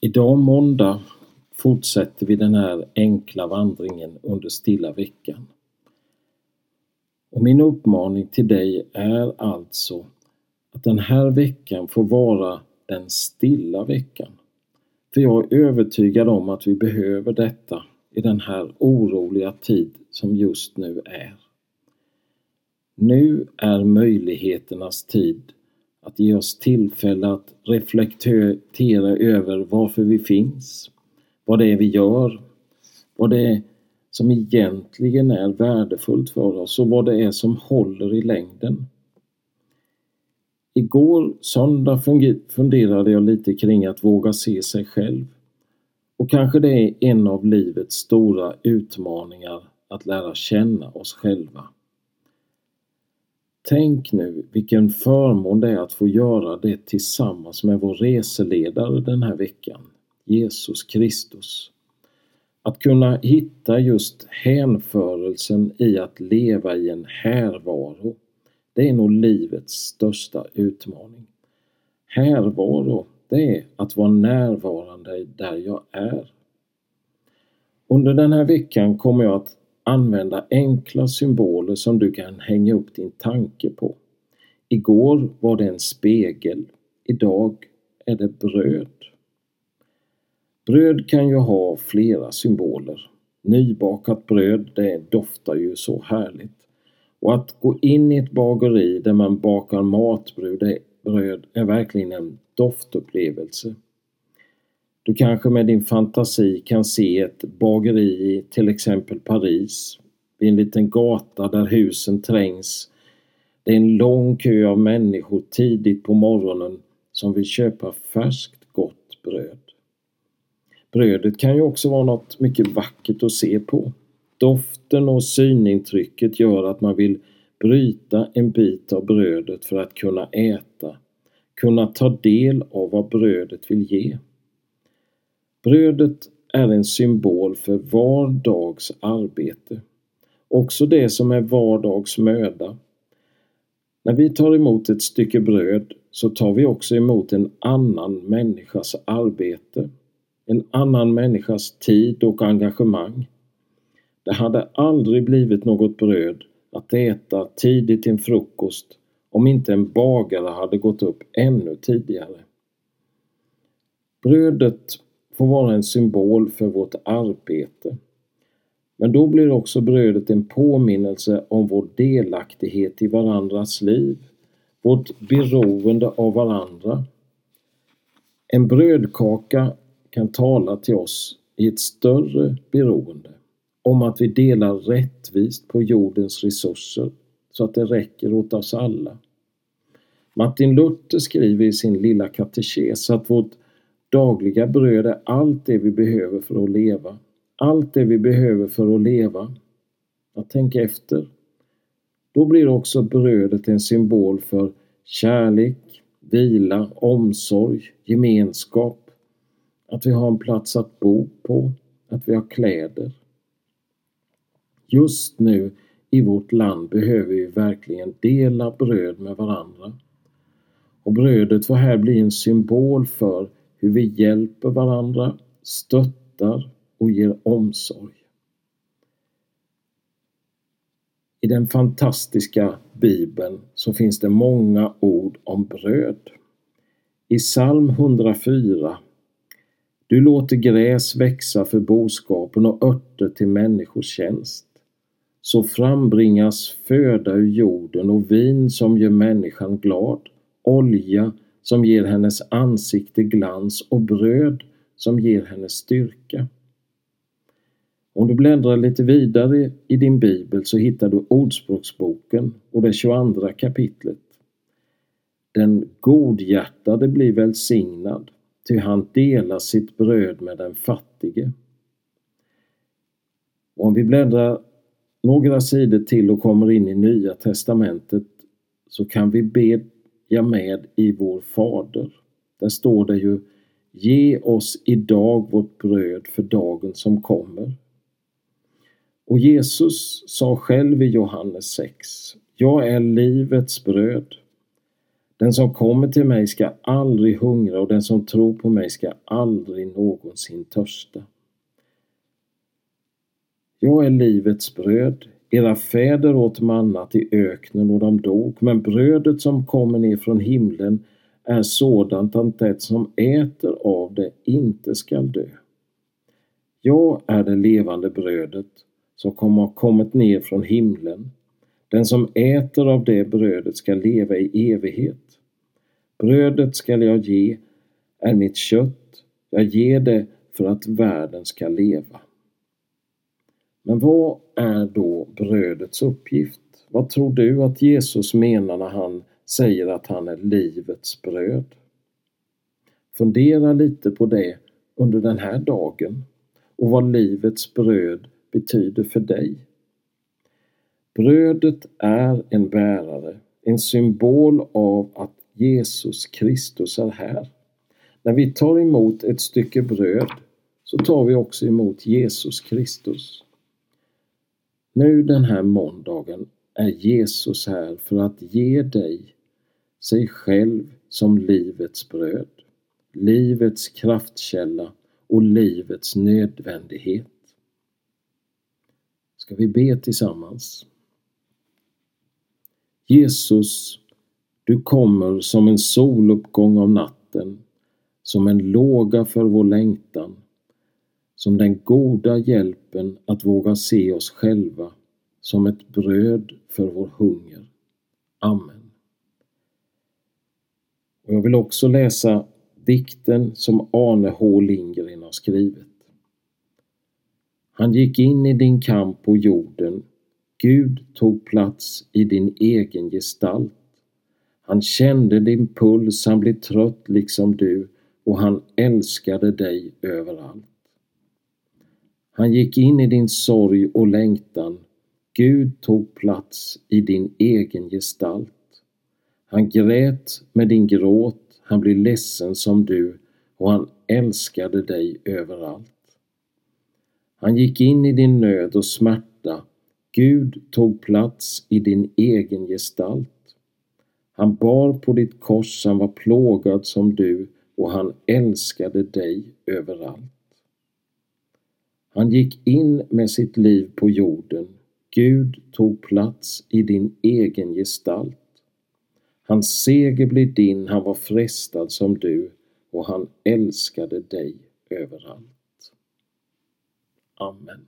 Idag måndag fortsätter vi den här enkla vandringen under stilla veckan. Och min uppmaning till dig är alltså att den här veckan får vara den stilla veckan. För jag är övertygad om att vi behöver detta i den här oroliga tid som just nu är. Nu är möjligheternas tid att ge oss tillfälle att reflektera över varför vi finns, vad det är vi gör, vad det är som egentligen är värdefullt för oss och vad det är som håller i längden. Igår söndag funderade jag lite kring att våga se sig själv. Och kanske det är en av livets stora utmaningar att lära känna oss själva. Tänk nu vilken förmån det är att få göra det tillsammans med vår reseledare den här veckan, Jesus Kristus. Att kunna hitta just hänförelsen i att leva i en härvaro, det är nog livets största utmaning. Härvaro, det är att vara närvarande där jag är. Under den här veckan kommer jag att använda enkla symboler som du kan hänga upp din tanke på. Igår var det en spegel, idag är det bröd. Bröd kan ju ha flera symboler. Nybakat bröd, det doftar ju så härligt. Och att gå in i ett bageri där man bakar matbröd är verkligen en doftupplevelse. Du kanske med din fantasi kan se ett bageri i till exempel Paris, vid en liten gata där husen trängs. Det är en lång kö av människor tidigt på morgonen som vill köpa färskt gott bröd. Brödet kan ju också vara något mycket vackert att se på. Doften och synintrycket gör att man vill bryta en bit av brödet för att kunna äta, kunna ta del av vad brödet vill ge. Brödet är en symbol för var dags arbete. Också det som är vardags möda. När vi tar emot ett stycke bröd så tar vi också emot en annan människas arbete. En annan människas tid och engagemang. Det hade aldrig blivit något bröd att äta tidigt till en frukost om inte en bagare hade gått upp ännu tidigare. Brödet får vara en symbol för vårt arbete. Men då blir också brödet en påminnelse om vår delaktighet i varandras liv, vårt beroende av varandra. En brödkaka kan tala till oss i ett större beroende, om att vi delar rättvist på jordens resurser så att det räcker åt oss alla. Martin Luther skriver i sin lilla katekes att vårt dagliga bröd är allt det vi behöver för att leva. Allt det vi behöver för att leva. Att tänka efter. Då blir också brödet en symbol för kärlek, vila, omsorg, gemenskap. Att vi har en plats att bo på, att vi har kläder. Just nu i vårt land behöver vi verkligen dela bröd med varandra. Och brödet får här bli en symbol för hur vi hjälper varandra, stöttar och ger omsorg. I den fantastiska bibeln så finns det många ord om bröd. I psalm 104 Du låter gräs växa för boskapen och örter till människors tjänst. Så frambringas föda ur jorden och vin som gör människan glad, olja som ger hennes ansikte glans och bröd som ger henne styrka. Om du bläddrar lite vidare i din bibel så hittar du Ordspråksboken och det 22 kapitlet. Den godhjärtade blir välsignad, ty han delar sitt bröd med den fattige. Och om vi bläddrar några sidor till och kommer in i Nya testamentet så kan vi be ja med i vår Fader. Där står det ju Ge oss idag vårt bröd för dagen som kommer. Och Jesus sa själv i Johannes 6 Jag är livets bröd. Den som kommer till mig ska aldrig hungra och den som tror på mig ska aldrig någonsin törsta. Jag är livets bröd. Era fäder åt mannat i öknen och de dog, men brödet som kommer ner från himlen är sådant att det som äter av det inte skall dö. Jag är det levande brödet som har kommit ner från himlen. Den som äter av det brödet skall leva i evighet. Brödet skall jag ge är mitt kött, jag ger det för att världen ska leva. Men vad är då brödets uppgift? Vad tror du att Jesus menar när han säger att han är livets bröd? Fundera lite på det under den här dagen och vad livets bröd betyder för dig. Brödet är en bärare, en symbol av att Jesus Kristus är här. När vi tar emot ett stycke bröd så tar vi också emot Jesus Kristus. Nu den här måndagen är Jesus här för att ge dig sig själv som livets bröd, livets kraftkälla och livets nödvändighet. Ska vi be tillsammans? Jesus, du kommer som en soluppgång av natten, som en låga för vår längtan, som den goda hjälpen att våga se oss själva, som ett bröd för vår hunger. Amen. Och jag vill också läsa dikten som Arne H Lindgren har skrivit. Han gick in i din kamp på jorden. Gud tog plats i din egen gestalt. Han kände din puls, han blev trött liksom du och han älskade dig överallt. Han gick in i din sorg och längtan. Gud tog plats i din egen gestalt. Han grät med din gråt, han blev ledsen som du och han älskade dig överallt. Han gick in i din nöd och smärta. Gud tog plats i din egen gestalt. Han bar på ditt kors, han var plågad som du och han älskade dig överallt. Han gick in med sitt liv på jorden. Gud tog plats i din egen gestalt. Hans seger blev din, han var frestad som du och han älskade dig överallt. Amen.